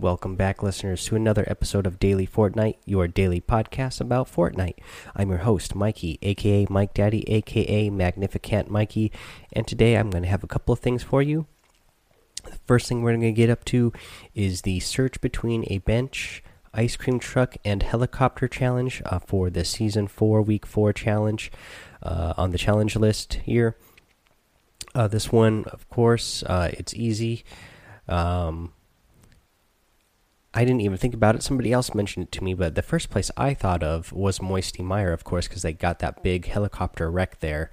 Welcome back, listeners, to another episode of Daily Fortnite, your daily podcast about Fortnite. I'm your host, Mikey, aka Mike Daddy, aka Magnificent Mikey, and today I'm going to have a couple of things for you. The first thing we're going to get up to is the search between a bench, ice cream truck, and helicopter challenge uh, for the Season 4, Week 4 challenge uh, on the challenge list here. Uh, this one, of course, uh, it's easy. Um, I didn't even think about it. Somebody else mentioned it to me, but the first place I thought of was Moisty Mire, of course, because they got that big helicopter wreck there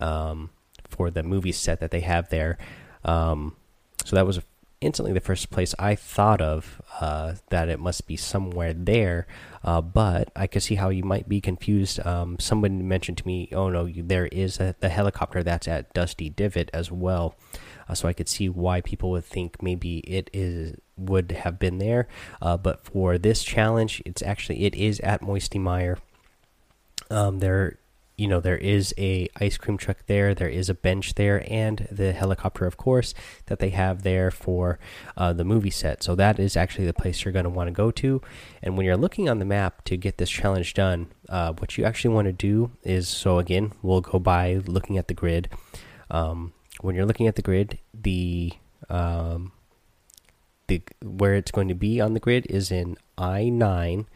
um, for the movie set that they have there. Um, so that was instantly the first place I thought of uh, that it must be somewhere there. Uh, but I could see how you might be confused. Um, somebody mentioned to me, "Oh no, there is a, the helicopter that's at Dusty Divot as well." Uh, so I could see why people would think maybe it is would have been there. Uh, but for this challenge, it's actually it is at Moisty Mire. Um, there, you know, there is a ice cream truck there. There is a bench there, and the helicopter, of course, that they have there for uh, the movie set. So that is actually the place you're going to want to go to. And when you're looking on the map to get this challenge done, uh, what you actually want to do is so again, we'll go by looking at the grid. Um, when you're looking at the grid, the um, the where it's going to be on the grid is in I nine,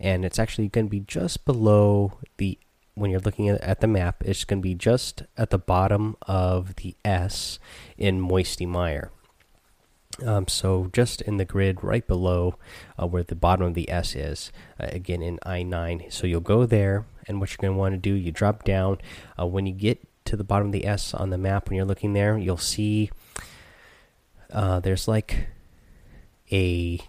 and it's actually going to be just below the. When you're looking at, the map, it's going to be just at the bottom of the S in Moisty Mire. Um, so just in the grid right below uh, where the bottom of the S is, uh, again in I9. So you'll go there, and what you're going to want to do, you drop down. Uh, when you get to the bottom of the S on the map, when you're looking there, you'll see uh, there's like a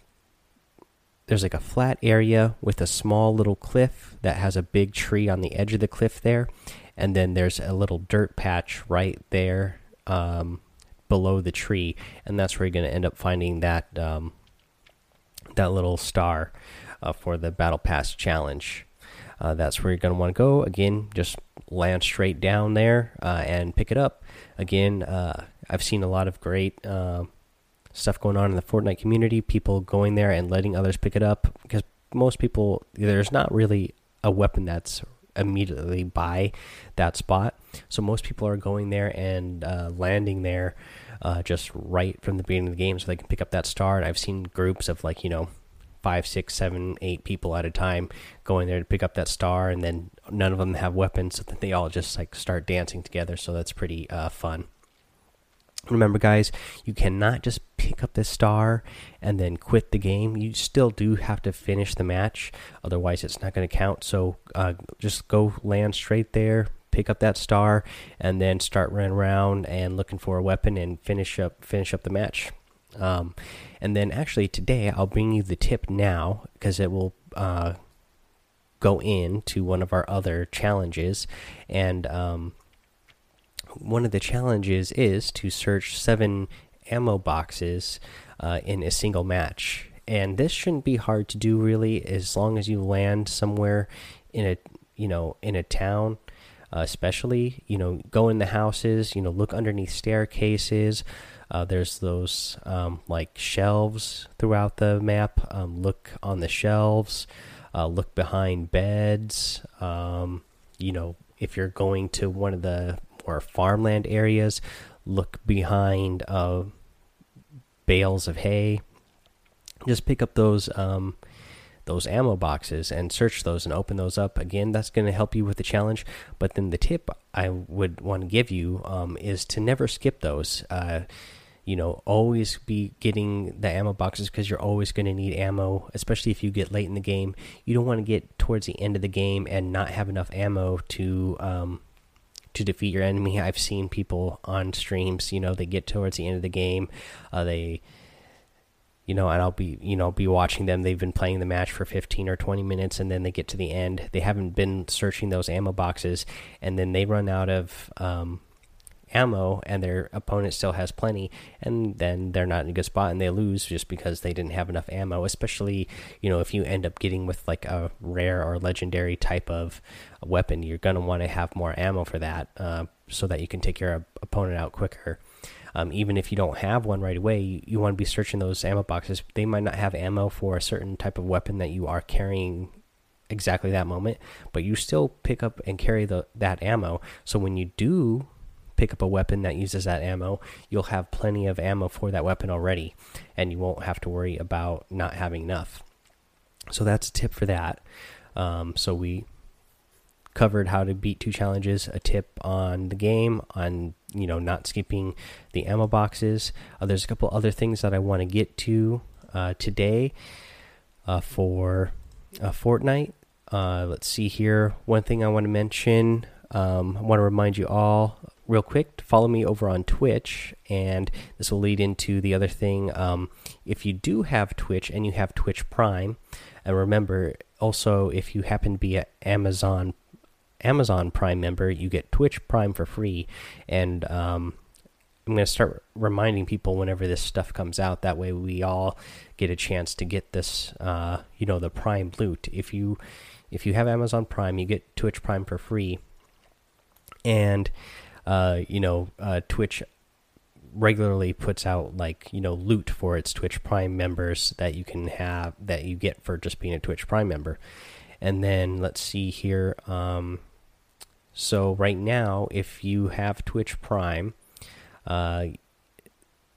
there's like a flat area with a small little cliff that has a big tree on the edge of the cliff there, and then there's a little dirt patch right there um, below the tree, and that's where you're going to end up finding that um, that little star uh, for the battle pass challenge. Uh, that's where you're going to want to go. Again, just land straight down there uh, and pick it up. Again, uh, I've seen a lot of great uh, stuff going on in the Fortnite community. People going there and letting others pick it up because most people there's not really a weapon that's immediately by that spot. So most people are going there and uh, landing there uh, just right from the beginning of the game so they can pick up that star. And I've seen groups of like, you know, five, six, seven, eight people at a time going there to pick up that star. And then none of them have weapons. So that they all just like start dancing together. So that's pretty uh, fun. Remember, guys, you cannot just pick up this star and then quit the game. You still do have to finish the match, otherwise, it's not going to count. So uh, just go land straight there, pick up that star, and then start running around and looking for a weapon and finish up finish up the match. Um, and then actually today I'll bring you the tip now because it will uh, go into one of our other challenges and. Um, one of the challenges is to search seven ammo boxes uh, in a single match. And this shouldn't be hard to do, really, as long as you land somewhere in a you know in a town, uh, especially you know go in the houses, you know look underneath staircases. Uh, there's those um, like shelves throughout the map. Um, look on the shelves. Uh, look behind beds. Um, you know if you're going to one of the more farmland areas. Look behind uh, bales of hay. Just pick up those um, those ammo boxes and search those and open those up. Again, that's going to help you with the challenge. But then the tip I would want to give you um, is to never skip those. Uh, you know, always be getting the ammo boxes because you're always going to need ammo, especially if you get late in the game. You don't want to get towards the end of the game and not have enough ammo to um, to defeat your enemy. I've seen people on streams, you know, they get towards the end of the game, uh, they, you know, and I'll be, you know, be watching them. They've been playing the match for 15 or 20 minutes, and then they get to the end. They haven't been searching those ammo boxes, and then they run out of um, ammo and their opponent still has plenty and then they're not in a good spot and they lose just because they didn't have enough ammo especially you know if you end up getting with like a rare or legendary type of weapon you're going to want to have more ammo for that uh, so that you can take your opponent out quicker Um, even if you don't have one right away, you, you want to be searching those ammo boxes. They might not have ammo for a certain type of weapon that you are carrying exactly that moment, but you still pick up and carry the that ammo. So when you do pick up a weapon that uses that ammo, you'll have plenty of ammo for that weapon already, and you won't have to worry about not having enough. So that's a tip for that. Um, so we covered how to beat two challenges, a tip on the game, on you know not skipping the ammo boxes. Uh, there's a couple other things that I want to get to uh, today uh, for uh, Fortnite. Uh, let's see here. One thing I want to mention. Um, I want to remind you all real quick to follow me over on Twitch, and this will lead into the other thing. Um, if you do have Twitch and you have Twitch Prime, and remember also if you happen to be an Amazon Amazon Prime member, you get Twitch Prime for free, and um, I'm going to start reminding people whenever this stuff comes out. That way, we all get a chance to get this, uh, you know, the Prime loot. If you if you have Amazon Prime, you get Twitch Prime for free, and uh, you know, uh, Twitch regularly puts out like you know loot for its Twitch Prime members that you can have that you get for just being a Twitch Prime member. And then let's see here. Um, so right now, if you have Twitch Prime, uh,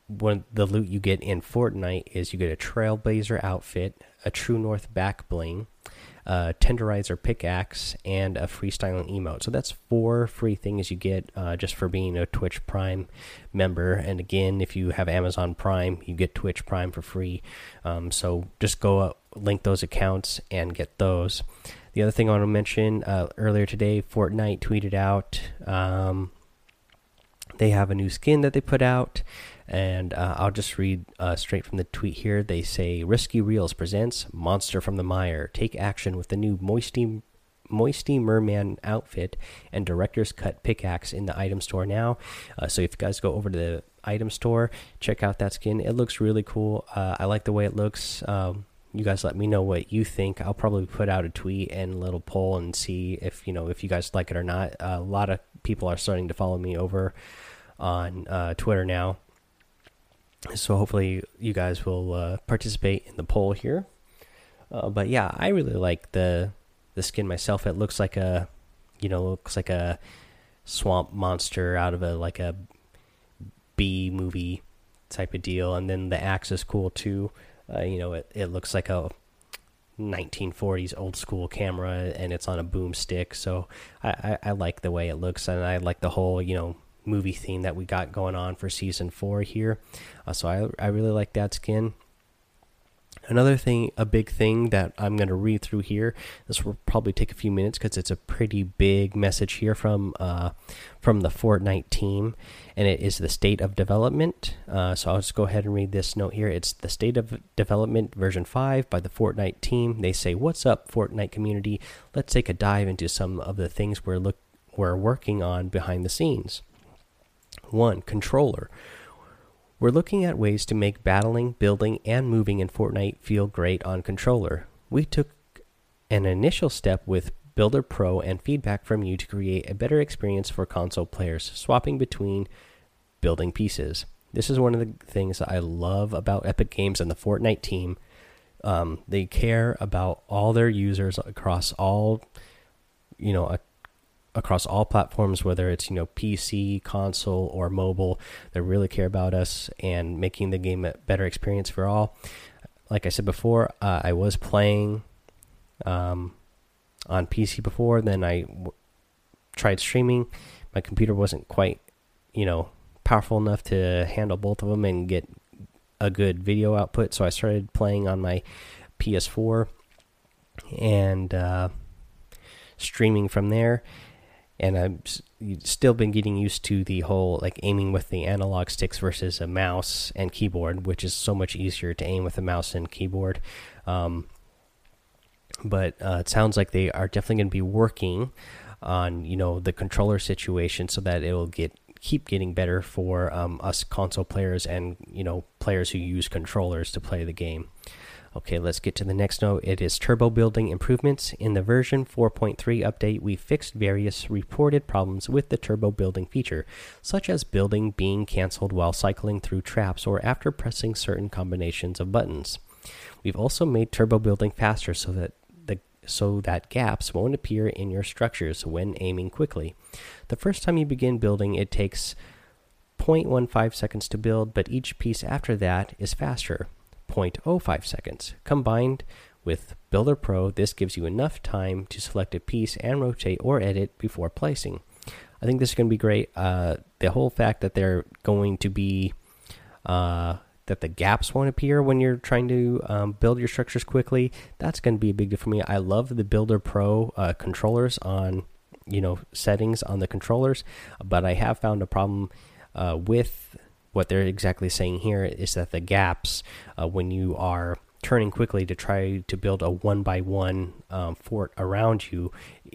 the loot you get in Fortnite is you get a Trailblazer outfit, a True North back bling, a Tenderizer pickaxe, and a freestyling emote. So that's four free things you get uh, just for being a Twitch Prime member. And again, if you have Amazon Prime, you get Twitch Prime for free. Um, so just go up, link those accounts and get those. The other thing I want to mention uh, earlier today, Fortnite tweeted out um, they have a new skin that they put out, and uh, I'll just read uh, straight from the tweet here. They say Risky Reels presents Monster from the Mire. Take action with the new Moisty Moisty Merman outfit and Director's Cut pickaxe in the item store now. Uh, so if you guys go over to the item store, check out that skin. It looks really cool. Uh, I like the way it looks. Um, you guys let me know what you think. I'll probably put out a tweet and a little poll and see if you know if you guys like it or not. Uh, a lot of people are starting to follow me over on uh, Twitter now, so hopefully you guys will uh, participate in the poll here. Uh, but yeah, I really like the the skin myself. It looks like a you know looks like a swamp monster out of a like a B movie type of deal, and then the axe is cool too. Uh, you know, it, it looks like a 1940s old school camera and it's on a boom stick. So I, I, I, like the way it looks and I like the whole, you know, movie theme that we got going on for season four here. Uh, so I, I really like that skin. Another thing, a big thing that I'm going to read through here. This will probably take a few minutes because it's a pretty big message here from uh, from the Fortnite team, and it is the state of development. Uh, so I'll just go ahead and read this note here. It's the state of development version five by the Fortnite team. They say, "What's up, Fortnite community? Let's take a dive into some of the things we're look we're working on behind the scenes." One controller. We're looking at ways to make battling, building, and moving in Fortnite feel great on controller. We took an initial step with Builder Pro and feedback from you to create a better experience for console players, swapping between building pieces. This is one of the things I love about Epic Games and the Fortnite team. Um, they care about all their users across all, you know, across all platforms, whether it's you know PC, console, or mobile. They really care about us and making the game a better experience for all. Like I said before, uh, I was playing um, on PC before. Then I tried streaming. My computer wasn't quite, you know, powerful enough to handle both of them and get a good video output. So I started playing on my PS4 and uh, streaming from there and I've still been getting used to the whole like aiming with the analog sticks versus a mouse and keyboard, which is so much easier to aim with a mouse and keyboard. Um, but uh, it sounds like they are definitely going to be working on you know the controller situation so that it will get keep getting better for um, us console players and you know players who use controllers to play the game. Okay, let's get to the next note. It is turbo building improvements. In the version 4.3 update, we fixed various reported problems with the turbo building feature, such as building being cancelled while cycling through traps or after pressing certain combinations of buttons. We've also made turbo building faster so that the so that gaps won't appear in your structures when aiming quickly. The first time you begin building, it takes 0.15 seconds to build, but each piece after that is faster. 0.05 seconds. Combined with Builder Pro, this gives you enough time to select a piece and rotate or edit before placing. I think this is going to be great. Uh, the whole fact that they're going to be uh, that the gaps won't appear when you're trying to um, build your structures quickly. That's going to be a big deal for me. I love the Builder Pro uh, controllers on you know settings on the controllers, but I have found a problem uh, with what they're exactly saying here is that the gaps uh, when you are turning quickly to try to build a one by one um, fort around you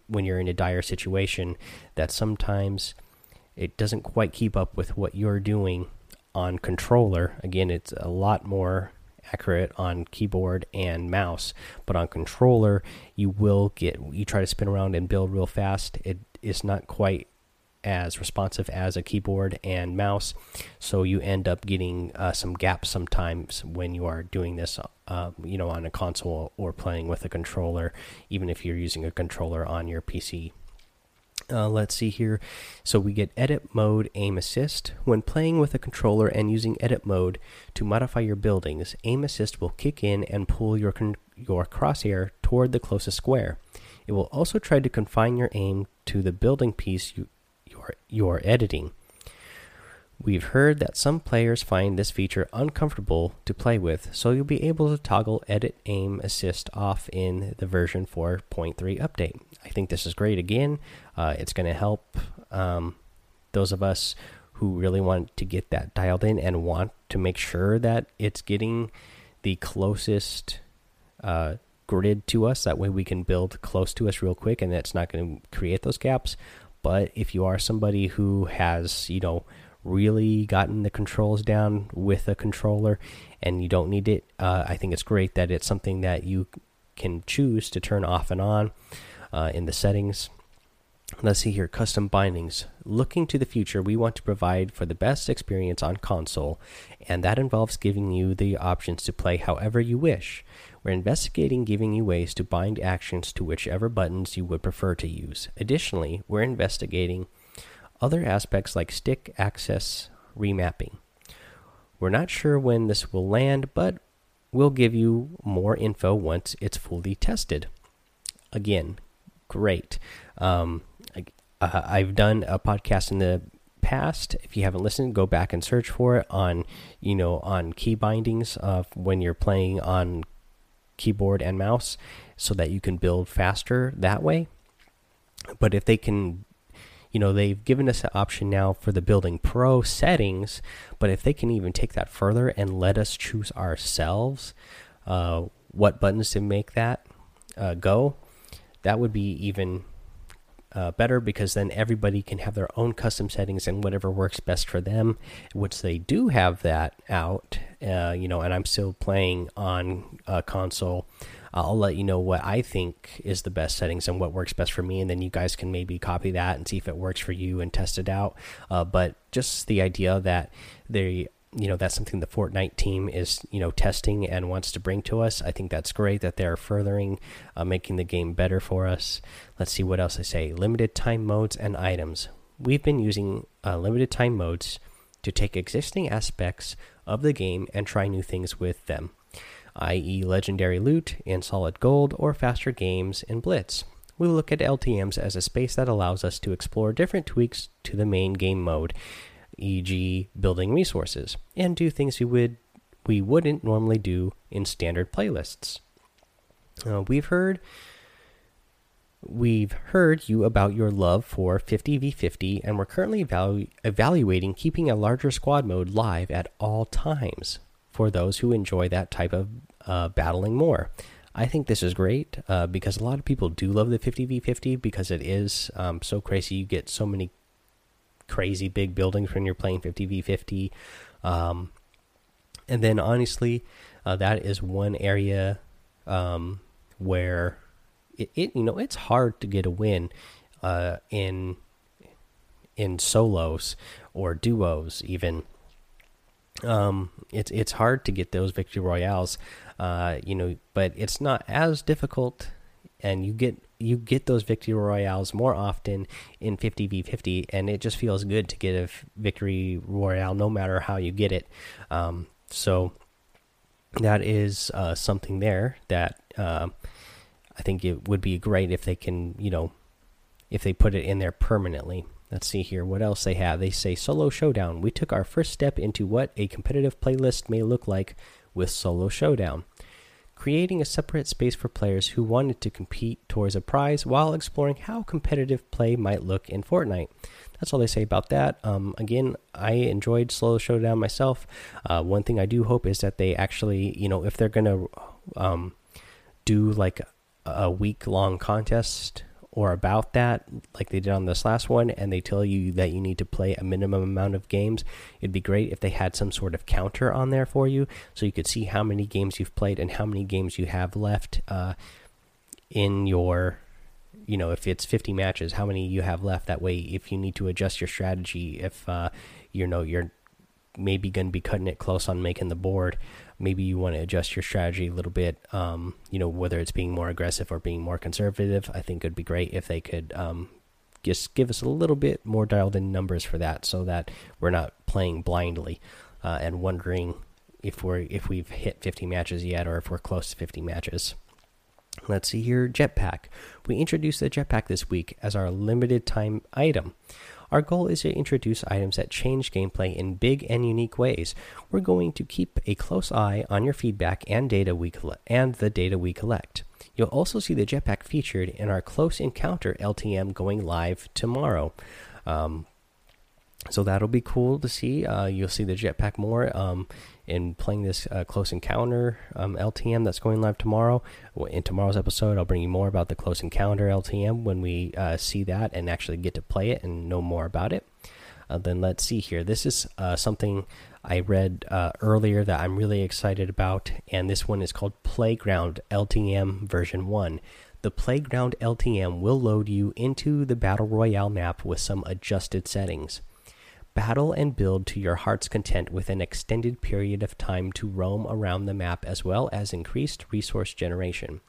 when you're in a dire situation that sometimes it doesn't quite keep up with what you're doing on controller. Again it's a lot more accurate on keyboard and mouse but on controller you will get you try to spin around and build real fast. It is not quite as responsive as a keyboard and mouse. So you end up getting uh, some gaps sometimes when you are doing this, uh, you know, on a console or playing with a controller, even if you're using a controller on your PC. Uh, let's see here. So we get edit mode aim assist. When playing with a controller and using edit mode to modify your buildings, aim assist will kick in and pull your your crosshair toward the closest square. It will also try to confine your aim to the building piece you, your, editing. We've heard that some players find this feature uncomfortable to play with, so you'll be able to toggle Edit Aim Assist off in the version 4.3 update. I think this is great. Again, uh, it's going to help um, those of us who really want to get that dialed in and want to make sure that it's getting the closest uh, grid to us. That way, we can build close to us real quick, and it's not going to create those gaps. But if you are somebody who has, you know, really gotten the controls down with a controller and you don't need it, uh, I think it's great that it's something that you can choose to turn off and on uh, in the settings. Let's see here custom bindings. Looking to the future, we want to provide for the best experience on console, and that involves giving you the options to play however you wish. We're investigating giving you ways to bind actions to whichever buttons you would prefer to use. Additionally, we're investigating other aspects like stick axis remapping. We're not sure when this will land, but we'll give you more info once it's fully tested. Again, great. Um, I, uh, I've done a podcast in the past. If you haven't listened, go back and search for it on, you know, on key bindings of when you're playing on keyboard and mouse so that you can build faster that way. But if they can, you know, they've given us an option now for the building pro settings, but if they can even take that further and let us choose ourselves uh, what buttons to make that uh, go, that would be even uh, better because then everybody can have their own custom settings and whatever works best for them. Which they do have that out, uh, you know, and I'm still playing on a console. I'll let you know what I think is the best settings and what works best for me, and then you guys can maybe copy that and see if it works for you and test it out. Uh, but just the idea that they you know that's something the Fortnite team is you know testing and wants to bring to us. I think that's great that they're furthering, uh, making the game better for us. Let's see what else I say. Limited time modes and items. We've been using uh, limited time modes to take existing aspects of the game and try new things with them, i.e., legendary loot in solid gold or faster games in Blitz. We look at LTMs as a space that allows us to explore different tweaks to the main game mode e.g., building resources, and do things we would we wouldn't normally do in standard playlists. Uh, we've heard we've heard you about your love for 50v50 and we're currently evalu evaluating keeping a larger squad mode live at all times for those who enjoy that type of uh, battling more i think this is great uh, because a lot of people do love the 50v50 because it is um, so crazy you get so many crazy big buildings when you're playing 50v50. Um, and then honestly, Uh, that is one area um, where it, it, you know it's hard to get a win uh, in in solos or duos even. Um, it's it's hard to get those victory royales, uh, you know, but it's not as difficult, and you get you get those victory royales more often in 50v50 and it just feels good to get a victory royale no matter how you get it. Um, so that is uh, something there that uh, i think it would be great if they can you know if they put it in there permanently. Let's see here. What else they have? They say solo showdown. We took our first step into what a competitive playlist may look like with solo showdown creating a separate space for players who wanted to compete towards a prize while exploring how competitive play might look in Fortnite. That's all they say about that. Um, again, I enjoyed Solo Showdown myself. Uh, one thing I do hope is that they actually, you know, if they're going to um, do like a week long contest or about that, like they did on this last one, and they tell you that you need to play a minimum amount of games, it'd be great if they had some sort of counter on there for you so you could see how many games you've played and how many games you have left uh, in your. You know, if it's 50 matches, how many you have left? That way, if you need to adjust your strategy, if uh, you know you're maybe going to be cutting it close on making the board, maybe you want to adjust your strategy a little bit. Um, you know, whether it's being more aggressive or being more conservative. I think it'd be great if they could um, just give us a little bit more dialed in numbers for that, so that we're not playing blindly uh, and wondering if we're if we've hit 50 matches yet or if we're close to 50 matches. Let's see here, jetpack. We introduced the jetpack this week as our limited time item. Our goal is to introduce items that change gameplay in big and unique ways. We're going to keep a close eye on your feedback and data we and the data we collect. You'll also see the jetpack featured in our close encounter LTM going live tomorrow. Um, so that'll be cool to see. Uh, you'll see the jetpack more um, in playing this uh, close encounter um, LTM that's going live tomorrow. In tomorrow's episode, I'll bring you more about the close encounter LTM when we uh, see that and actually get to play it and know more about it. Uh, then let's see here. This is uh, something I read uh, earlier that I'm really excited about, and this one is called Playground LTM version 1. The Playground LTM will load you into the Battle Royale map with some adjusted settings. Battle and build to your heart's content with an extended period of time to roam around the map as well as increased resource generation.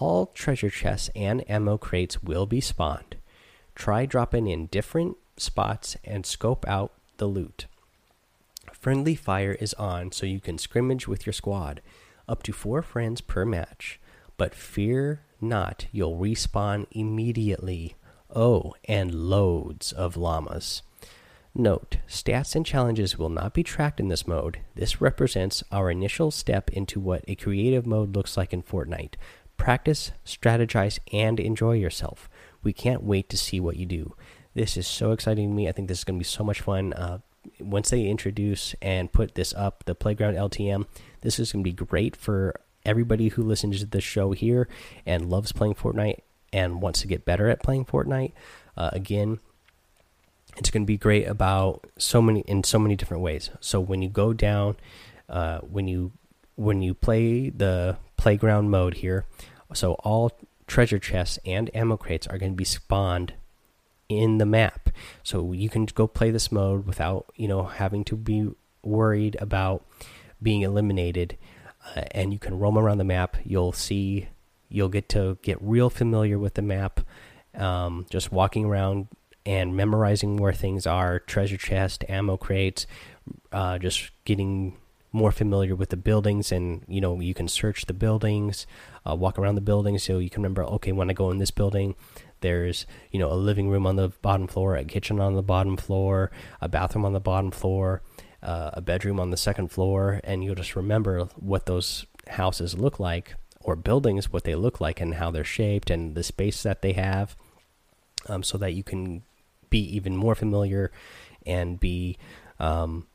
All treasure chests and ammo crates will be spawned. Try dropping in different spots and scope out the loot. Friendly fire is on so you can scrimmage with your squad, up to four friends per match. But fear not, you'll respawn immediately. Oh, and loads of llamas. Note, stats and challenges will not be tracked in this mode. This represents our initial step into what a creative mode looks like in Fortnite. Practice, strategize, and enjoy yourself. We can't wait to see what you do. This is so exciting to me. I think this is going to be so much fun. Uh, once they introduce and put this up, the Playground LTM, this is going to be great for everybody who listens to the show here and loves playing Fortnite and wants to get better at playing Fortnite. Uh, again, it's going to be great about so many in so many different ways. So when you go down, uh, when you when you play the playground mode here, so all treasure chests and ammo crates are going to be spawned in the map. So you can go play this mode without you know having to be worried about being eliminated, uh, and you can roam around the map. You'll see, you'll get to get real familiar with the map. Um, just walking around and memorizing where things are treasure chest ammo crates uh, just getting more familiar with the buildings and you know you can search the buildings uh, walk around the buildings. So you can remember okay when i go in this building there's you know a living room on the bottom floor a kitchen on the bottom floor a bathroom on the bottom floor uh, a bedroom on the second floor and you'll just remember what those houses look like or buildings what they look like and how they're shaped and the space that they have um, so that you can be even more familiar and be um,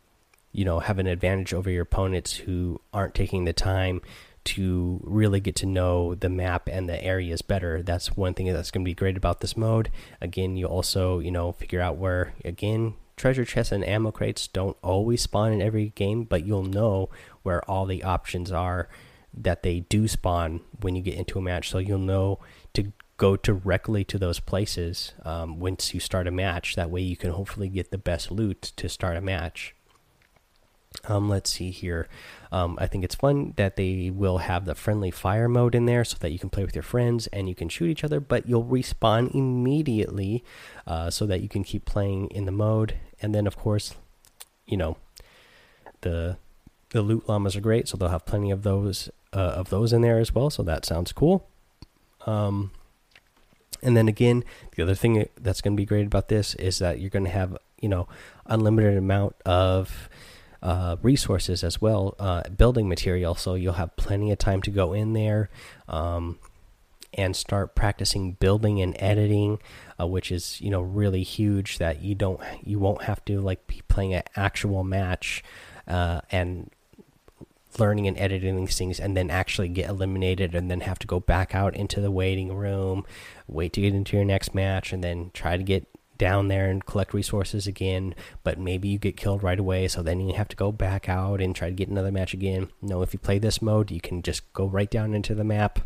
you know have an advantage over your opponents who aren't taking the time to really get to know the map and the areas better that's one thing that's going to be great about this mode again you also you know figure out where again treasure chests and ammo crates don't always spawn in every game but you'll know where all the options are that they do spawn when you get into a match. So you'll know go directly to those places um, once you start a match. That way you can hopefully get the best loot to start a match. Um, let's see here. Um, I think it's fun that they will have the friendly fire mode in there so that you can play with your friends and you can shoot each other, but you'll respawn immediately uh, so that you can keep playing in the mode. And then, of course, you know, the the loot llamas are great, so they'll have plenty of those uh, of those in there as well. So that sounds cool. Um, and then again, the other thing that's going to be great about this is that you're going to have you know unlimited amount of uh, resources as well, uh, building material. So you'll have plenty of time to go in there um, and start practicing building and editing, uh, which is you know really huge. That you don't you won't have to like be playing an actual match uh, and learning and editing these things and then actually get eliminated and then have to go back out into the waiting room wait to get into your next match and then try to get down there and collect resources again, but maybe you get killed right away, so then you have to go back out and try to get another match again. No, if you play this mode, you can just go right down into the map,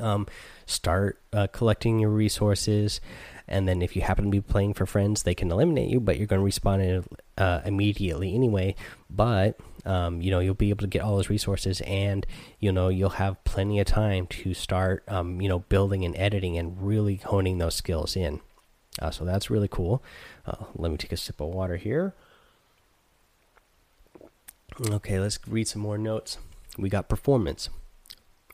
um, start uh, collecting your resources, and then if you happen to be playing for friends, they can eliminate you, but you're going to respawn in, uh, immediately anyway. But um, you know you'll be able to get all those resources, and you know you'll have plenty of time to start, um, you know, building and editing and really honing those skills in. Uh, so that's really cool. Uh, let me take a sip of water here. Okay, let's read some more notes. We got performance.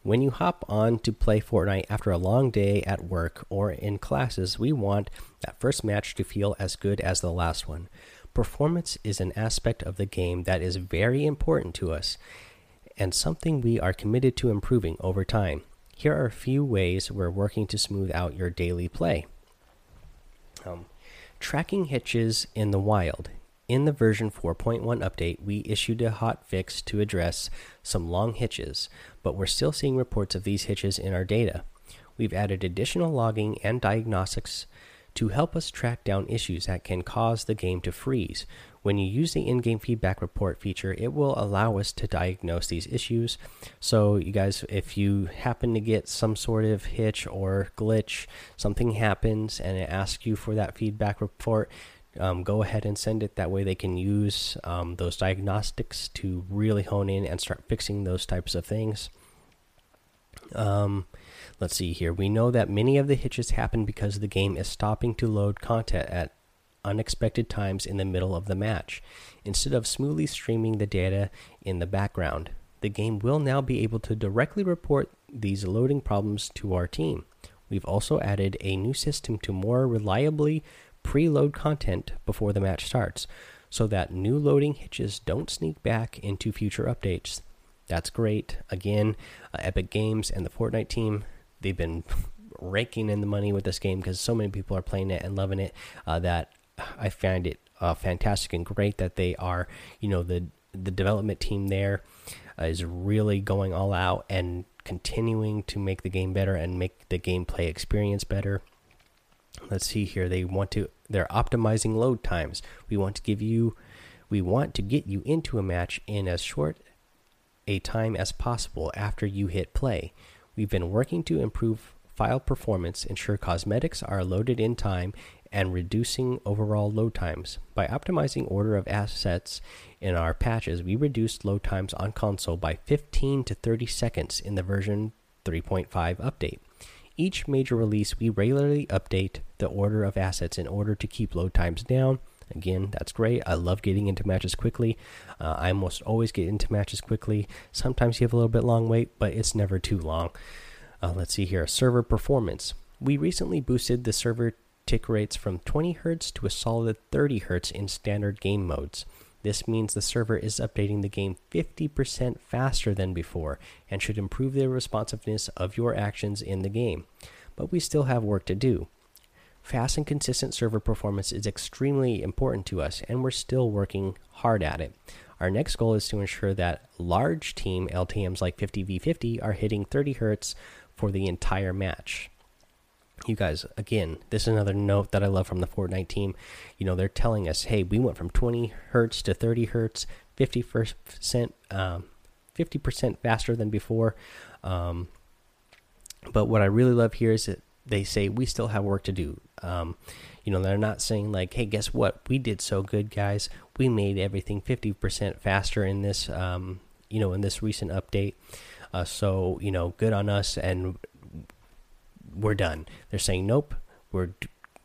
When you hop on to play Fortnite after a long day at work or in classes, we want that first match to feel as good as the last one. Performance is an aspect of the game that is very important to us and something we are committed to improving over time. Here are a few ways we're working to smooth out your daily play. Um, tracking hitches in the wild. In the version 4.1 update, we issued a hot fix to address some long hitches, but we're still seeing reports of these hitches in our data. We've added additional logging and diagnostics to help us track down issues that can cause the game to freeze. When you use the in game feedback report feature, it will allow us to diagnose these issues. So, you guys, if you happen to get some sort of hitch or glitch, something happens and it asks you for that feedback report, um, go ahead and send it. That way, they can use um, those diagnostics to really hone in and start fixing those types of things. Um, let's see here. We know that many of the hitches happen because the game is stopping to load content at unexpected times in the middle of the match. Instead of smoothly streaming the data in the background, the game will now be able to directly report these loading problems to our team. We've also added a new system to more reliably preload content before the match starts, so that new loading hitches don't sneak back into future updates. That's great. Again, uh, Epic Games and the Fortnite team, they've been raking in the money with this game because so many people are playing it and loving it uh, that I find it uh, fantastic and great that they are, you know, the the development team there uh, is really going all out and continuing to make the game better and make the gameplay experience better. Let's see here. They want to they're optimizing load times. We want to give you we want to get you into a match in as short a time as possible after you hit play. We've been working to improve file performance, ensure cosmetics are loaded in time, and reducing overall load times. By optimizing order of assets in our patches, we reduced load times on console by 15 to 30 seconds in the version 3.5 update. Each major release, we regularly update the order of assets in order to keep load times down. Again, that's great. I love getting into matches quickly. Uh, I almost always get into matches quickly. Sometimes you have a little bit long wait, but it's never too long. Uh, let's see here server performance. We recently boosted the server tick rates from 20 Hz to a solid 30 Hz in standard game modes. This means the server is updating the game 50% faster than before and should improve the responsiveness of your actions in the game. But we still have work to do. Fast and consistent server performance is extremely important to us, and we're still working hard at it. Our next goal is to ensure that large team LTMs like 50v50 are hitting 30 hertz for the entire match you guys again this is another note that i love from the fortnite team you know they're telling us hey we went from 20 hertz to 30 hertz 50 percent um, 50% faster than before. Um, but what I really love here is that they say we still have work to do. Um, you know, they're not saying like, "Hey, guess what? We did so good, guys. We made everything 50% faster in this, um, you know, in this recent update. Uh, so you know, good on us, and we're done." They're saying, "Nope, we're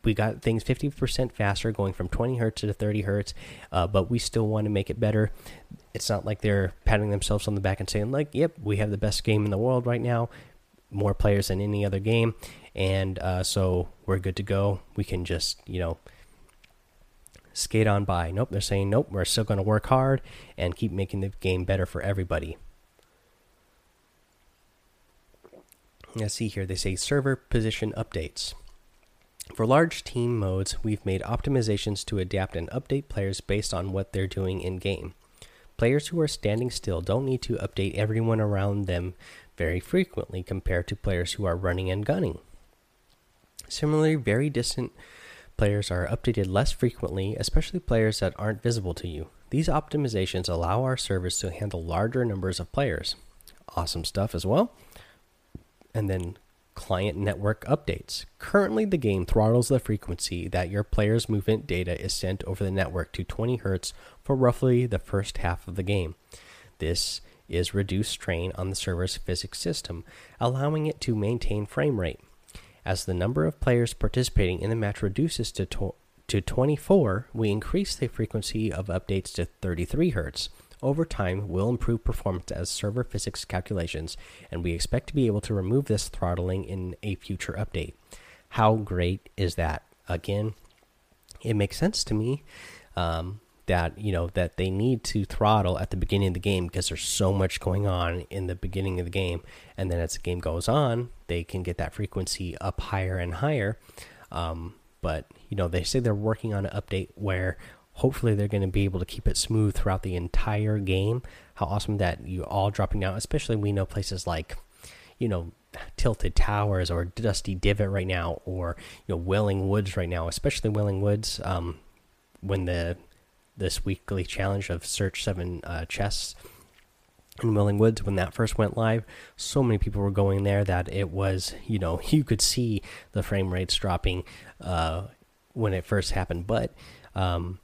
we got things 50% faster, going from 20 hertz to 30 hertz, uh, but we still want to make it better. It's not like they're patting themselves on the back and saying, like, yep, we have the best game in the world right now, more players than any other game, and uh, so we're good to go. We can just, you know, skate on by. Nope, they're saying, nope, we're still going to work hard and keep making the game better for everybody. Let's see here. They say server position updates. For large team modes, we've made optimizations to adapt and update players based on what they're doing in game. Players who are standing still don't need to update everyone around them very frequently compared to players who are running and gunning. Similarly, very distant players are updated less frequently, especially players that aren't visible to you. These optimizations allow our servers to handle larger numbers of players. Awesome stuff as well. And then client network updates. Currently, the game throttles the frequency that your player's movement data is sent over the network to 20 Hz for roughly the first half of the game. This is reduced strain on the server's physics system, allowing it to maintain frame rate. As the number of players participating in the match reduces to, to 24, we increase the frequency of updates to 33 Hz over time we'll improve performance as server physics calculations, and we expect to be able to remove this throttling in a future update. How great is that? Again, it makes sense to me um, that you know that they need to throttle at the beginning of the game because there's so much going on in the beginning of the game, and then as the game goes on, they can get that frequency up higher and higher. Um, but you know they say they're working on an update where hopefully they're going to be able to keep it smooth throughout the entire game. How awesome that you all dropping down, especially we know places like, you know, Tilted Towers or Dusty Divot right now, or you know, Wailing Woods right now, especially Wailing Woods. Um, when the this weekly challenge of search seven uh, chests in Wailing Woods when that first went live, so many people were going there that it was, you know, you could see the frame rates dropping uh, when it first happened. But um,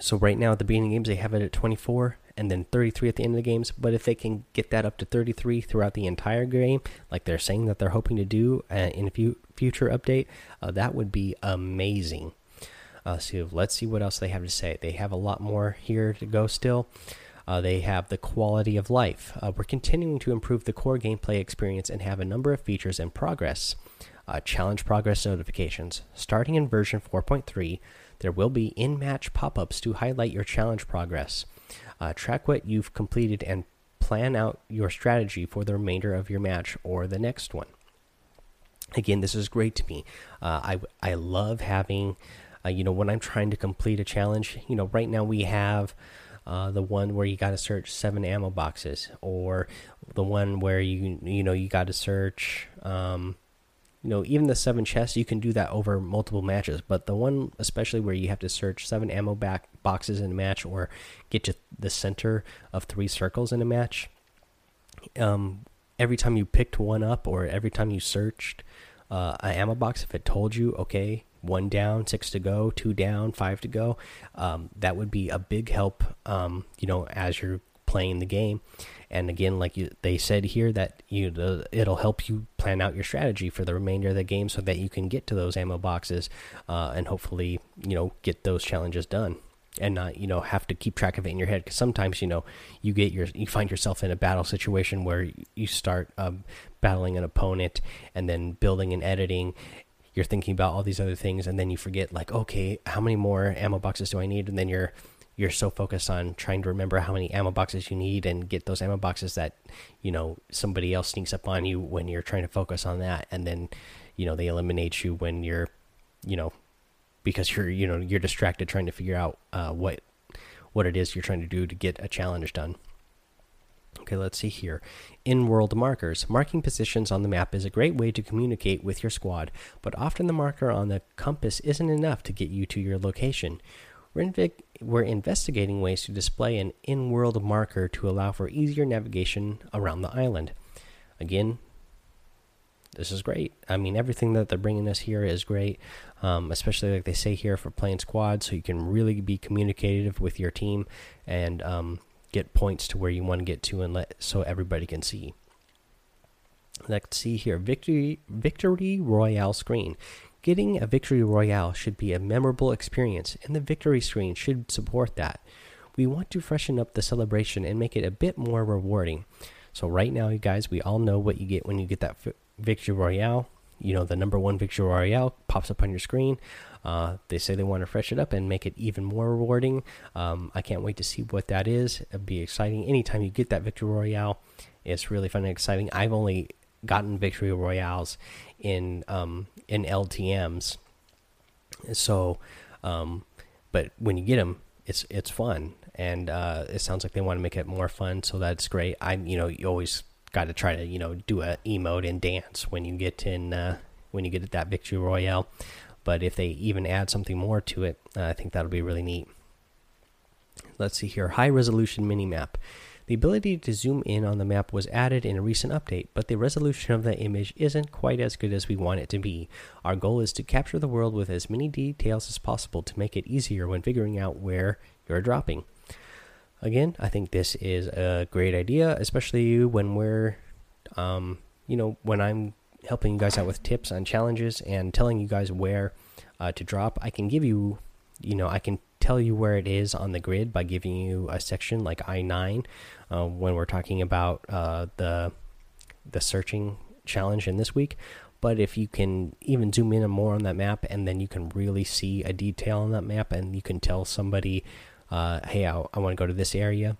so right now at the beginning games they have it at 24 and then 33 at the end of the games. But if they can get that up to 33 throughout the entire game, like they're saying that they're hoping to do uh, in a few future update, uh, that would be amazing. Uh, so let's see what else they have to say. They have a lot more here to go still. Uh, they have the quality of life. Uh, we're continuing to improve the core gameplay experience and have a number of features in progress. Uh, challenge progress notifications. Starting in version 4.3, there will be in match pop ups to highlight your challenge progress. Uh, track what you've completed and plan out your strategy for the remainder of your match or the next one. Again, this is great to me. Uh, I I love having, uh, you know, when I'm trying to complete a challenge. You know, right now we have uh, the one where you got to search seven ammo boxes, or the one where you you know you got to search. Um, you know, even the seven chests, you can do that over multiple matches. But the one, especially where you have to search seven ammo back boxes in a match or get to the center of three circles in a match, um, every time you picked one up or every time you searched uh, an ammo box, if it told you, okay, one down, six to go, two down, five to go, um, that would be a big help, um, you know, as you're playing the game. And again, like you, they said here, that you it'll help you plan out your strategy for the remainder of the game, so that you can get to those ammo boxes uh, and hopefully, you know, get those challenges done and not you know have to keep track of it in your head because sometimes you know you get your you find yourself in a battle situation where you start um, battling an opponent and then building and editing you're thinking about all these other things and then you forget like okay how many more ammo boxes do i need? And then you're you're so focused on trying to remember how many ammo boxes you need and get those ammo boxes that you know somebody else sneaks up on you when you're trying to focus on that. And then you know they eliminate you when you're you know because you're you know you're distracted trying to figure out uh, what what it is you're trying to do to get a challenge done Okay, let's see here. In world markers, marking positions on the map is a great way to communicate with your squad, but often the marker on the compass isn't enough to get you to your location. We're, we're investigating ways to display an in world marker to allow for easier navigation around the island. Again, this is great. I mean, everything that they're bringing us here is great, um, especially like they say here for playing squad, so you can really be communicative with your team and um, get points to where you want to get to, and let so everybody can see. Let's see here, victory victory royale screen. Getting a victory royale should be a memorable experience, and the victory screen should support that. We want to freshen up the celebration and make it a bit more rewarding. So right now, you guys, we all know what you get when you get that victory royale. You know, the number one victory royale pops up on your screen. Uh, they say they want to fresh it up and make it even more rewarding. Um, I can't wait to see what that is. It'll be exciting. Anytime you get that victory royale, it's really fun and exciting. I've only gotten victory royales in um, in LTM's. So, um, but when you get them, it's it's fun, and uh, it sounds like they want to make it more fun. So that's great. I you know you always got to try to you know do a emote and dance when you get in uh, when you get that victory royale. But if they even add something more to it, uh, I think that'll be really neat. Let's see here, high resolution mini map. The ability to zoom in on the map was added in a recent update, but the resolution of the image isn't quite as good as we want it to be. Our goal is to capture the world with as many details as possible to make it easier when figuring out where you're dropping. Again, I think this is a great idea, especially when we're, um, you know, when I'm helping you guys out with tips on challenges and telling you guys where uh, to drop. I can give you, you know, I can tell you where it is on the grid by giving you a section like I9 uh, when we're talking about uh, the the searching challenge in this week. But if you can even zoom in more on that map, and then you can really see a detail on that map, and you can tell somebody, uh, "Hey, I, I want to go to this area,"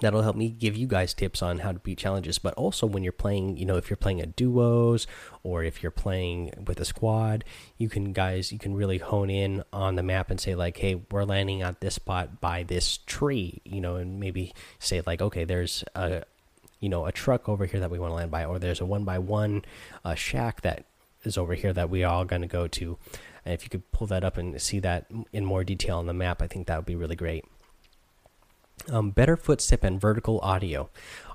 that'll help me give you guys tips on how to beat challenges. But also when you're playing you know if you're playing a duos or if you're playing with a squad you can guys you can really hone in on the map and say like hey we're landing at this spot by this tree you know and maybe say like okay there's a you know a truck over here that we want to land by or there's a one by one uh, shack that is over here that we are all going to go to. And if you could pull that up and see that in more detail on the map i think that would be really great um, better footstep and vertical audio.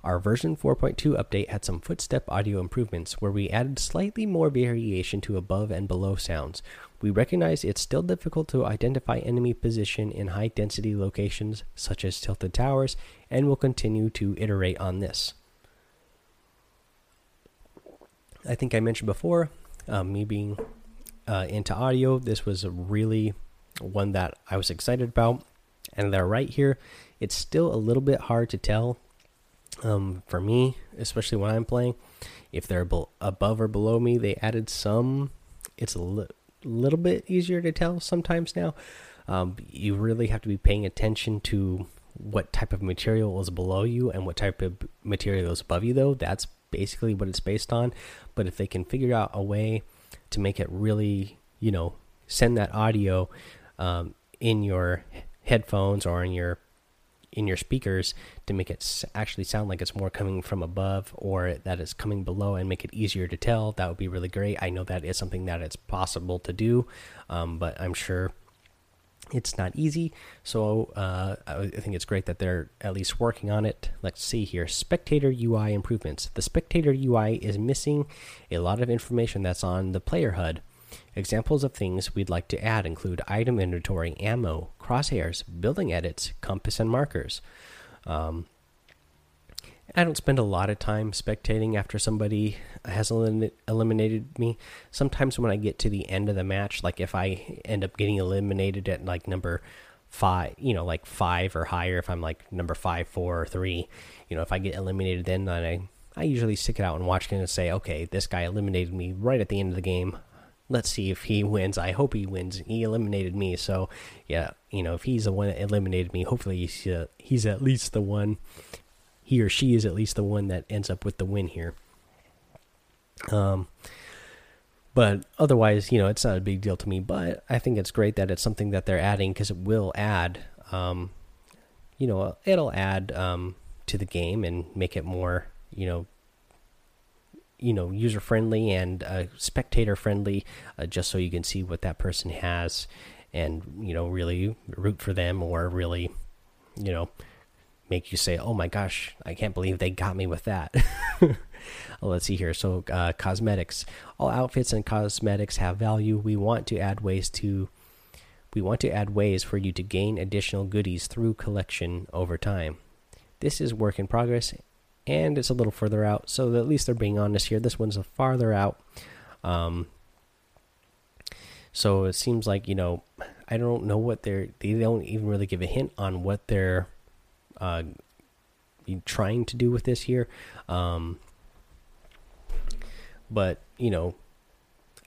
Our version 4.2 update had some footstep audio improvements where we added slightly more variation to above and below sounds. We recognize it's still difficult to identify enemy position in high density locations such as tilted towers and will continue to iterate on this. I think I mentioned before, um, me being uh, into audio, this was really one that I was excited about. And they're right here it's still a little bit hard to tell um, for me, especially when I'm playing. If they're above or below me, they added some. It's a li little bit easier to tell sometimes now. Um, you really have to be paying attention to what type of material is below you and what type of material is above you, though. That's basically what it's based on. But if they can figure out a way to make it really, you know, send that audio um, in your headphones or in your in your speakers to make it actually sound like it's more coming from above or that it's coming below and make it easier to tell that would be really great. I know that is something that it's possible to do um, but i'm sure it's not easy. So uh, i think it's great that they're at least working on it. Let's see here. Spectator ui improvements. The spectator ui is missing a lot of information that's on the player hud Examples of things we'd like to add include item inventory, ammo, crosshairs, building edits, compass, and markers. Um, I don't spend a lot of time spectating after somebody has elim eliminated me. Sometimes when I get to the end of the match, like if I end up getting eliminated at like number five, you know, like five or higher, if I'm like number five, four, or three, you know, if I get eliminated, then I I usually stick it out and watch and say, okay, this guy eliminated me right at the end of the game let's see if he wins. I hope he wins. He eliminated me, so yeah, you know, if he's the one that eliminated me, hopefully he's uh, he's at least the one. He or she is at least the one that ends up with the win here. Um, but otherwise, you know, it's not a big deal to me. But I think it's great that it's something that they're adding because it will add, um, you know, it'll add um to the game and make it more, you know, you know user friendly and uh, spectator friendly, uh, just so you can see what that person has and you know really root for them or really you know make you say oh my gosh i can't believe they got me with that. Let's see here. So uh, cosmetics. All outfits and cosmetics have value. We want to add ways to we want to add ways for you to gain additional goodies through collection over time. This is work in progress and it's a little further out. So at least they're being honest here. This one's a farther out. Um, so it seems like you know i don't know what they're they don't even really give a hint on what they're uh, trying to do with this here. Um, but you know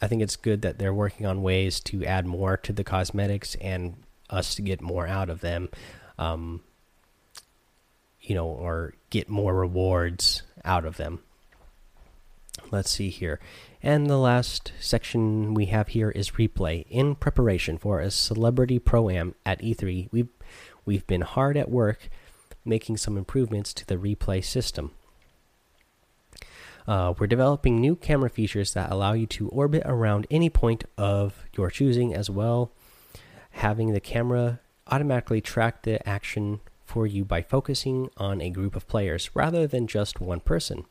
i think it's good that they're working on ways to add more to the cosmetics and us to get more out of them. Um, you know or get more rewards out of them. Let's see here. And the last section we have here is replay. In preparation for a celebrity pro am at e3 we've we've been hard at work making some improvements to the replay system. Uh, we're developing new camera features that allow you to orbit around any point of your choosing, as well having the camera automatically track the action for you by focusing on a group of players rather than just one person.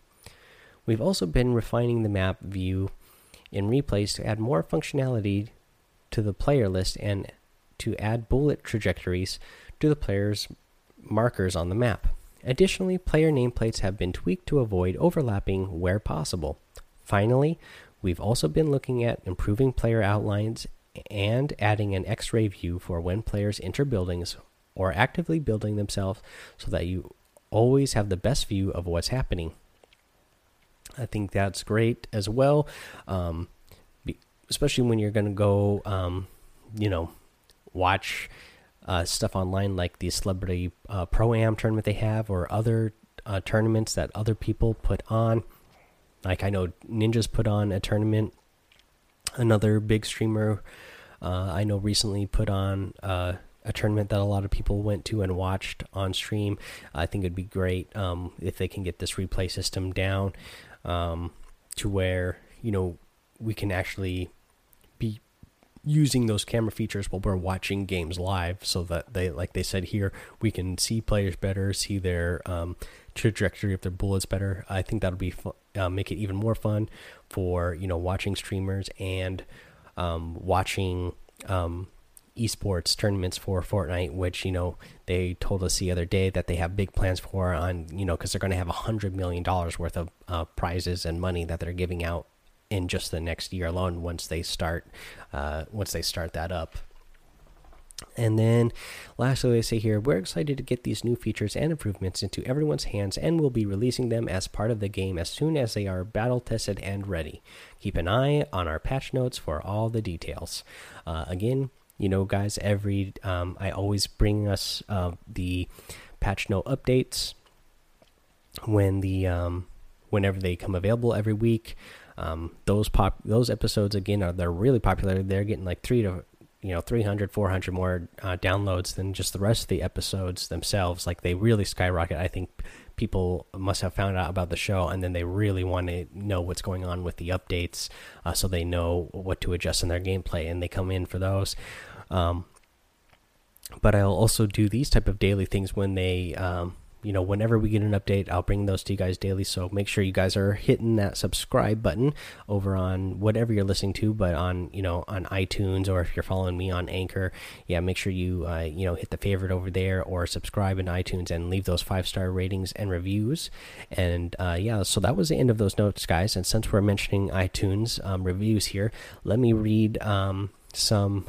We've also been refining the map view in replays to add more functionality to the player list and to add bullet trajectories to the players' markers on the map. Additionally, player nameplates have been tweaked to avoid overlapping where possible. Finally, we've also been looking at improving player outlines and adding an x ray view for when players enter buildings or actively building themselves so that you always have the best view of what's happening. I think that's great as well, um, especially when you're going to go, um, you know, watch uh, stuff online like the celebrity uh, pro am tournament they have or other uh, tournaments that other people put on. Like I know Ninjas put on a tournament. Another big streamer uh, I know recently put on uh, a tournament that a lot of people went to and watched on stream. I think it'd be great um, if they can get this replay system down um, to where you know we can actually be using those camera features while we're watching games live so that they like they said here we can see players better see their um, trajectory of their bullets better i think that'll be uh, make it even more fun for you know watching streamers and um, watching um, esports tournaments for Fortnite, which you know they told us the other day that they have big plans for on you know because they're going to have a hundred million dollars worth of uh, prizes and money that they're giving out in just the next year alone once they start uh, once they start that up. And then, lastly, they say here, we're excited to get these new features and improvements into everyone's hands and will be releasing them as part of the game as soon as they are battle tested and ready. Keep an eye on our patch notes for all the details. Uh, again, you know, guys, every um, I always bring us uh, the patch note updates when the um, whenever they come available every week. Um, those pop those episodes again are they're really popular. They're getting like three to you know 300 400 more uh, downloads than just the rest of the episodes themselves like they really skyrocket i think people must have found out about the show and then they really want to know what's going on with the updates uh, so they know what to adjust in their gameplay and they come in for those um, but i'll also do these type of daily things when they um, you know, whenever we get an update, I'll bring those to you guys daily. So make sure you guys are hitting that subscribe button over on whatever you're listening to, but on you know on iTunes or if you're following me on Anchor, yeah, make sure you uh, you know hit the favorite over there or subscribe in iTunes and leave those five star ratings and reviews. And uh, yeah, so that was the end of those notes, guys. And since we're mentioning iTunes um, reviews here, let me read um, some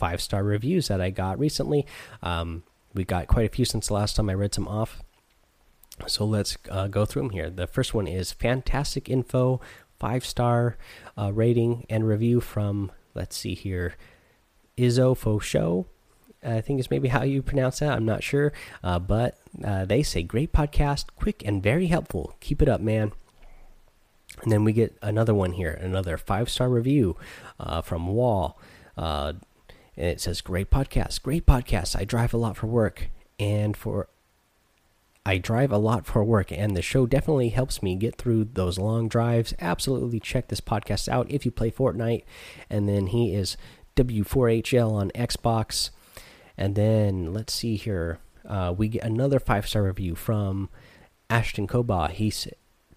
five star reviews that I got recently. Um, we got quite a few since the last time I read some off. So let's uh, go through them here. The first one is fantastic info, five star uh, rating and review from, let's see here, Izzo Faux Show. I think is maybe how you pronounce that. I'm not sure. Uh, but uh, they say great podcast, quick and very helpful. Keep it up, man. And then we get another one here, another five star review uh, from Wall. And it says, Great podcast, great podcast. I drive a lot for work and for I drive a lot for work, and the show definitely helps me get through those long drives. Absolutely check this podcast out if you play Fortnite. And then he is w4hl on Xbox. And then let's see here. Uh, we get another five star review from Ashton Koba. He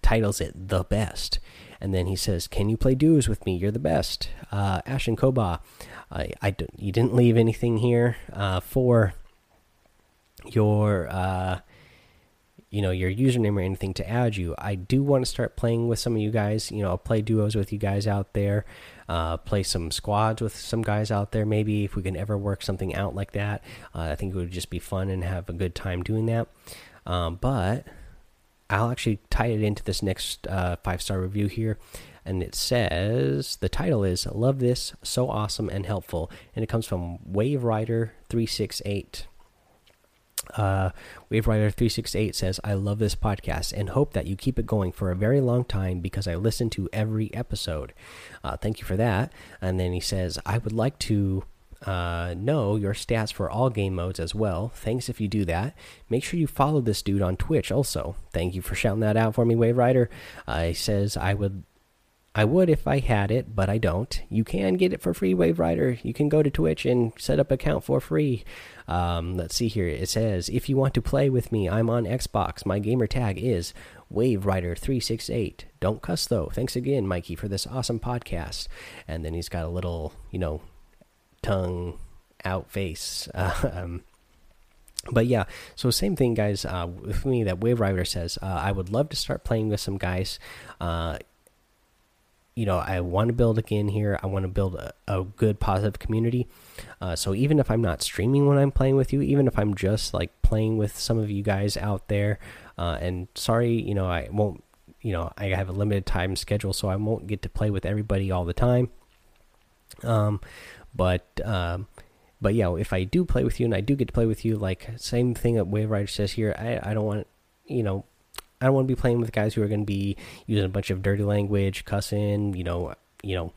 titles it The Best. And then he says, Can you play duos with me? You're the best. Uh, Ashton Koba, I, I, you didn't leave anything here uh, for your. Uh, you know your username or anything to add you i do want to start playing with some of you guys you know I'll play duos with you guys out there uh, play some squads with some guys out there maybe if we can ever work something out like that uh, i think it would just be fun and have a good time doing that um, but i'll actually tie it into this next uh, five star review here and it says the title is love this so awesome and helpful and it comes from wave rider 368 uh, WaveRider368 says, I love this podcast and hope that you keep it going for a very long time because I listen to every episode. Uh, thank you for that. And then he says, I would like to uh, know your stats for all game modes as well. Thanks if you do that. Make sure you follow this dude on Twitch also. Thank you for shouting that out for me, Wave Rider. Uh, says, I would I would if I had it, but I don't. You can get it for free, Wave Rider. You can go to Twitch and set up account for free. Um, let's see here. It says, if you want to play with me, I'm on Xbox. My gamer tag is Wave Rider 368. Don't cuss though. Thanks again, Mikey, for this awesome podcast. And then he's got a little, you know, tongue out face. um, but yeah, so same thing, guys. Uh, with me, that Wave Rider says, uh, I would love to start playing with some guys. Uh, you know, I want to build again here. I want to build a, a good, positive community. Uh, so even if I'm not streaming when I'm playing with you, even if I'm just like playing with some of you guys out there, uh, and sorry, you know, I won't, you know, I have a limited time schedule, so I won't get to play with everybody all the time. Um, but um, but yeah, if I do play with you and I do get to play with you, like same thing that Wave Rider says here, I I don't want, you know, I don't want to be playing with guys who are going to be using a bunch of dirty language, cussing, you know, you know,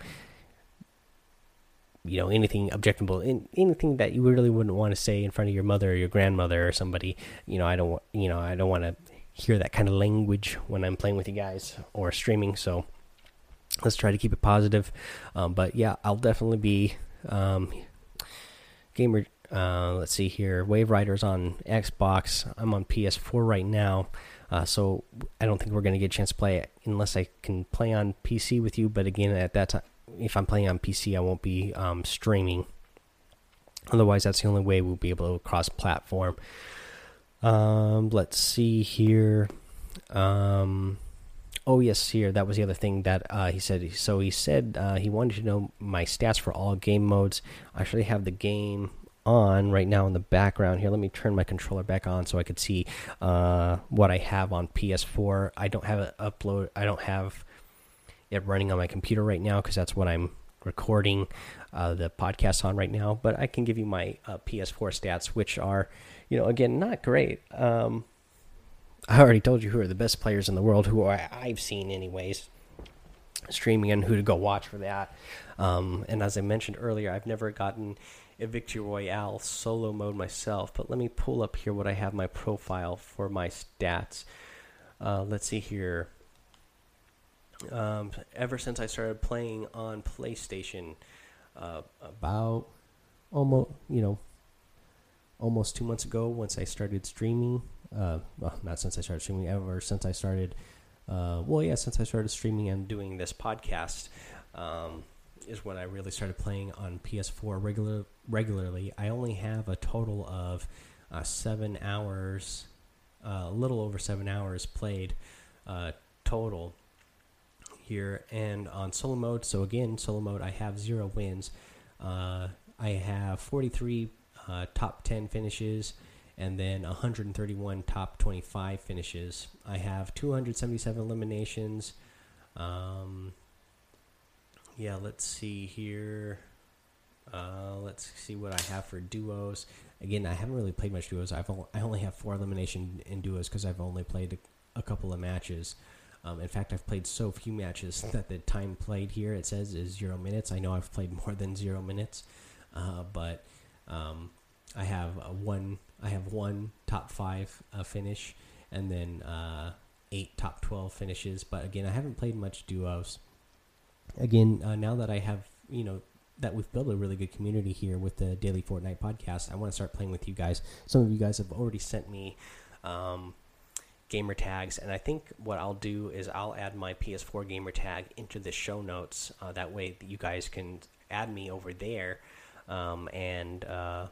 you know anything objectionable, anything that you really wouldn't want to say in front of your mother or your grandmother or somebody. You know, I don't, you know, I don't want to hear that kind of language when I'm playing with you guys or streaming. So let's try to keep it positive. Um, but yeah, I'll definitely be um, gamer. Uh, let's see here. Wave Riders on Xbox. I'm on PS4 right now. Uh, so I don't think we're going to get a chance to play it unless I can play on PC with you. But again, at that time, if I'm playing on PC, I won't be um, streaming. Otherwise, that's the only way we'll be able to cross platform. Um, let's see here. Um, oh yes, here that was the other thing that uh, he said. So he said uh, he wanted to know my stats for all game modes. I actually have the game on right now in the background here. Let me turn my controller back on so I could see uh, what I have on PS4. I don't have it upload. I don't have it running on my computer right now because that's what I'm recording uh, the podcast on right now. But I can give you my uh, PS4 stats, which are, you know, again not great. Um, I already told you who are the best players in the world, who I, I've seen anyways streaming and who to go watch for that. Um, and as I mentioned earlier, I've never gotten a Victory Royale solo mode myself, but let me pull up here what I have my profile for my stats. Uh, let's see here. Um, ever since I started playing on PlayStation, uh, about almost you know almost two months ago, once I started streaming. Uh, well, not since I started streaming, ever since I started. Uh, well, yeah, since I started streaming and doing this podcast. Um, is when I really started playing on PS4 regular regularly. I only have a total of uh, seven hours, uh, a little over seven hours played uh, total here, and on solo mode. So again, solo mode, I have zero wins. Uh, I have 43 uh, top 10 finishes and then 131 top 25 finishes. I have 277 eliminations. Um, yeah, let's see here. Uh, let's see what I have for duos. Again, I haven't really played much duos. I've I only have four elimination in duos because I've only played a, a couple of matches. Um, in fact, I've played so few matches that the time played here it says is zero minutes. I know I've played more than zero minutes, uh, but um, I have one. I have one top five uh, finish, and then uh, eight top twelve finishes. But again, I haven't played much duos again, uh, now that I have you know that we've built a really good community here with the daily Fortnite podcast. I want to start playing with you guys. Some of you guys have already sent me um, gamer tags, and I think what I'll do is I'll add my PS4 gamer tag into the show notes. Uh, that way, you guys can add me over there, um, and uh,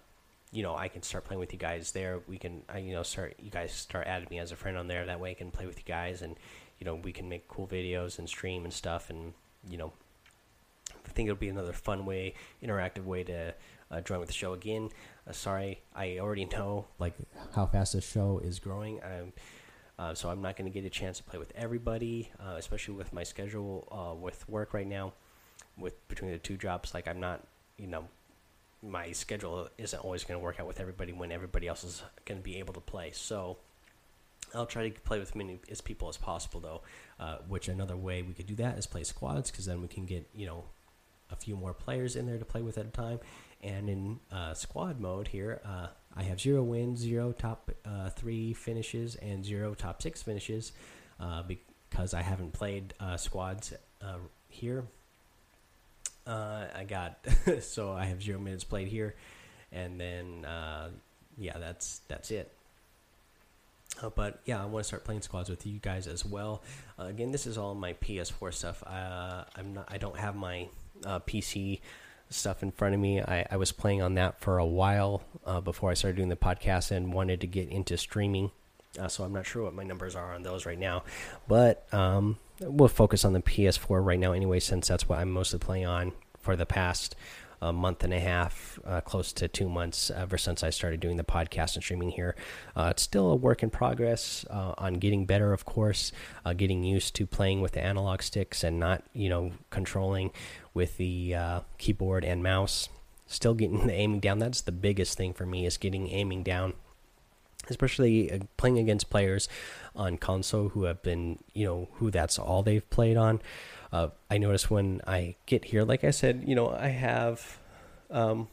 you know I can start playing with you guys there. We can, uh, you know, start you guys start adding me as a friend on there. That way, I can play with you guys, and you know we can make cool videos and stream and stuff, and you know I think it'll be another fun way, interactive way to uh, join with the show again. Uh, sorry, I already know like how fast the show is growing. Um, uh, so I'm not going to get a chance to play with everybody, uh, especially with my schedule with work right now. With between the two jobs, like I'm not, you know, my schedule isn't always going to work out with everybody when everybody else is going to be able to play. So I'll try to play with as many as people as possible, though. Uh, which another way we could do that is play squads, because then we can get you know a few more players in there to play with at a time. And in uh, squad mode here, uh, I have zero wins, zero top uh, three finishes, and zero top six finishes uh, because I haven't played uh, squads uh. I got so I have zero minutes played here, and then yeah, that's that's it. Uh, but yeah, I want to start playing squads with you guys as well. Uh, again, this is all my PS4 stuff. Uh, I'm not. I don't have my uh, PC stuff in front of me. I, I, was playing on that for a while uh, before I started doing the podcast and wanted to get into streaming. Uh, so I'm not sure what my numbers are on those right now, but um, we'll focus on the PS4 right now anyway, since that's what I'm mostly playing on for the past a month and a half, uh, close to two months ever since I started doing the podcast and streaming here. Uh, it's still a work in progress uh, on getting better, of course, uh, getting used to playing with the analog sticks and not, you know, controlling with the uh, keyboard and mouse. Still getting the aiming down. That's the biggest thing for me is getting aiming down especially uh, playing against players on console who have been, you know, who that's all they've played on. Uh, I notice when I get here, like I said, you know, I have um,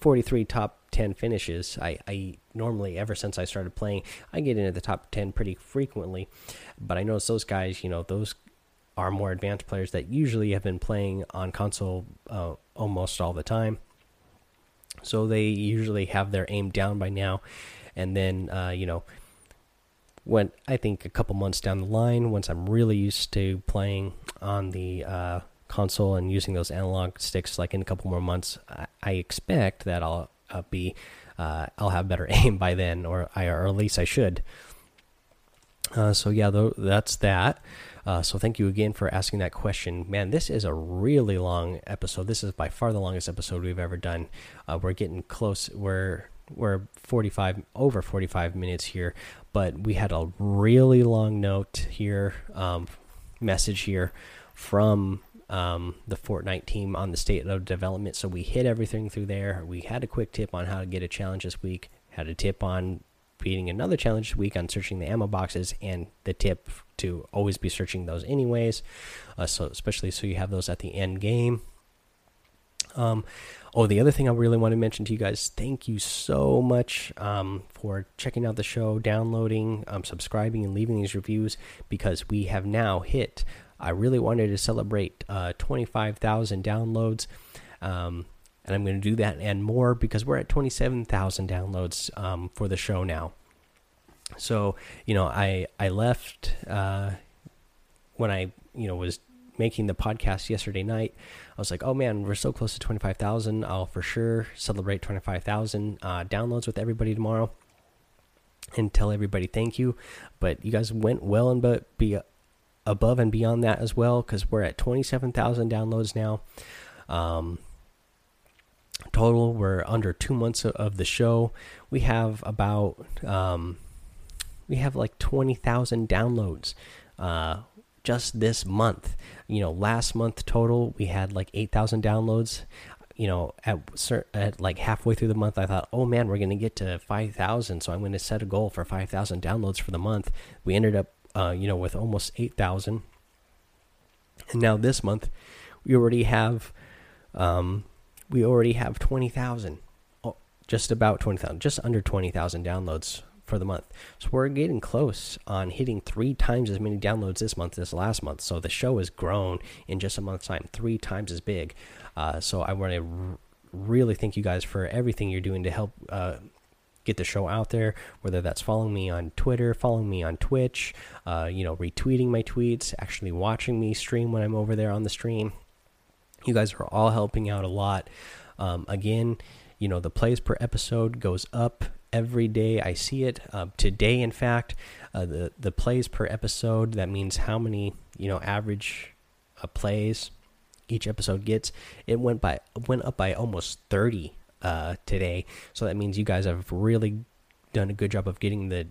43 top 10 finishes. I, I normally, ever since I started playing, I get into the top 10 pretty frequently. But I notice those guys, you know, those are more advanced players that usually have been playing on console uh, almost all the time. So they usually have their aim down by now. And then, uh, you know, when I think a couple months down the line, once I'm really used to playing on the uh, console and using those analog sticks, like in a couple more months, I, I expect that I'll uh, be uh, I'll have better aim by then, or I or at least I should. Uh, so yeah, that's that. Uh, so thank you again for asking that question, man. This is a really long episode. This is by far the longest episode we've ever done. Uh, we're getting close. We're we're 45 over 45 minutes here but we had a really long note here um, message here from um, the Fortnite team on the state of development. So we hit everything through there. We had a quick tip on how to get a challenge this week. Had a tip on beating another challenge this week on searching the ammo boxes, and the tip to always be searching those anyways. Uh, so especially so you have those at the end game. Um, oh, the other thing I really want to mention to you guys, thank you so much um, for checking out the show, downloading, um, subscribing, and leaving these reviews because we have now hit. I really wanted to celebrate uh, 25,000 downloads. Um, and I'm going to do that and more because we're at 27,000 downloads um, for the show now. So, you know, I I left uh, when I, you know, was making the podcast yesterday night, I was like, oh man, we're so close to 25,000. I'll for sure celebrate 25,000 uh, downloads with everybody tomorrow and tell everybody thank you. But you guys went well and but be above and beyond that as well because we're at 27,000 downloads now. Um, total, we're under two months of the show. We have about um, we have like 20,000 downloads. Uh, just this month. You know, last month total we had like 8,000 downloads. You know, at, at like halfway through the month, I thought, oh man, we're going to get to 5,000. So I'm going to set a goal for 5,000 downloads for the month. We ended up, uh, you know, with almost 8,000. And now this month, we already have, um, we already have 20,000. Oh, just about 20,000, just under 20,000 downloads for the month. So we're getting close on hitting three times as many downloads this month as last month. So the show has grown in just a month's time, three times as big. Uh, so I want to really thank you guys for everything you're doing to help uh, get the show out there. Whether that's following me on Twitter, following me on Twitch, uh, you know, retweeting my tweets, actually watching me stream when I'm over there on the stream. You guys are all helping out a lot. Um, again, you know, the plays per episode goes up every day. I see it uh, today. In fact, uh, the the plays per episode. That means how many you know average uh, plays each episode gets. It went by went up by almost thirty uh, today. So that means you guys have really done a good job of getting the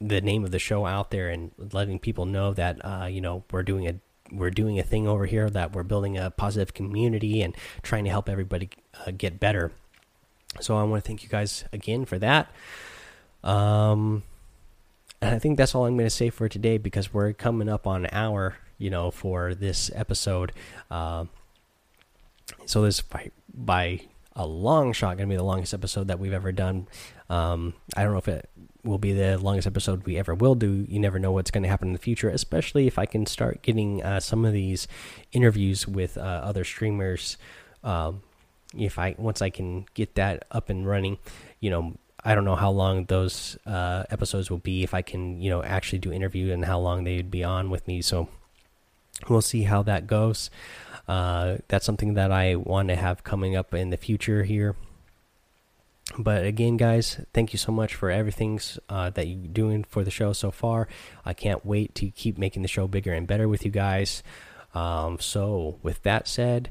the name of the show out there and letting people know that uh, you know we're doing a we're doing a thing over here that we're building a positive community and trying to help everybody uh, get better. So I want to thank you guys again for that. Um, and I think that's all I'm going to say for today because we're coming up on an hour, you know, for this episode. Uh, so this by by a long shot going to be the longest episode that we've ever done. Um, I don't know if it will be the longest episode we ever will do. You never know what's going to happen in the future, especially if I can start getting uh, some of these interviews with uh, other streamers. Um, if I once I can get that up and running, you know, I don't know how long those uh, episodes will be. If I can, you know, actually do interview and how long they'd be on with me. So we'll see how that goes. Uh, that's something that I want to have coming up in the future here. But again, guys, thank you so much for everything uh, that you're doing for the show so far. I can't wait to keep making the show bigger and better with you guys. Um, so, with that said,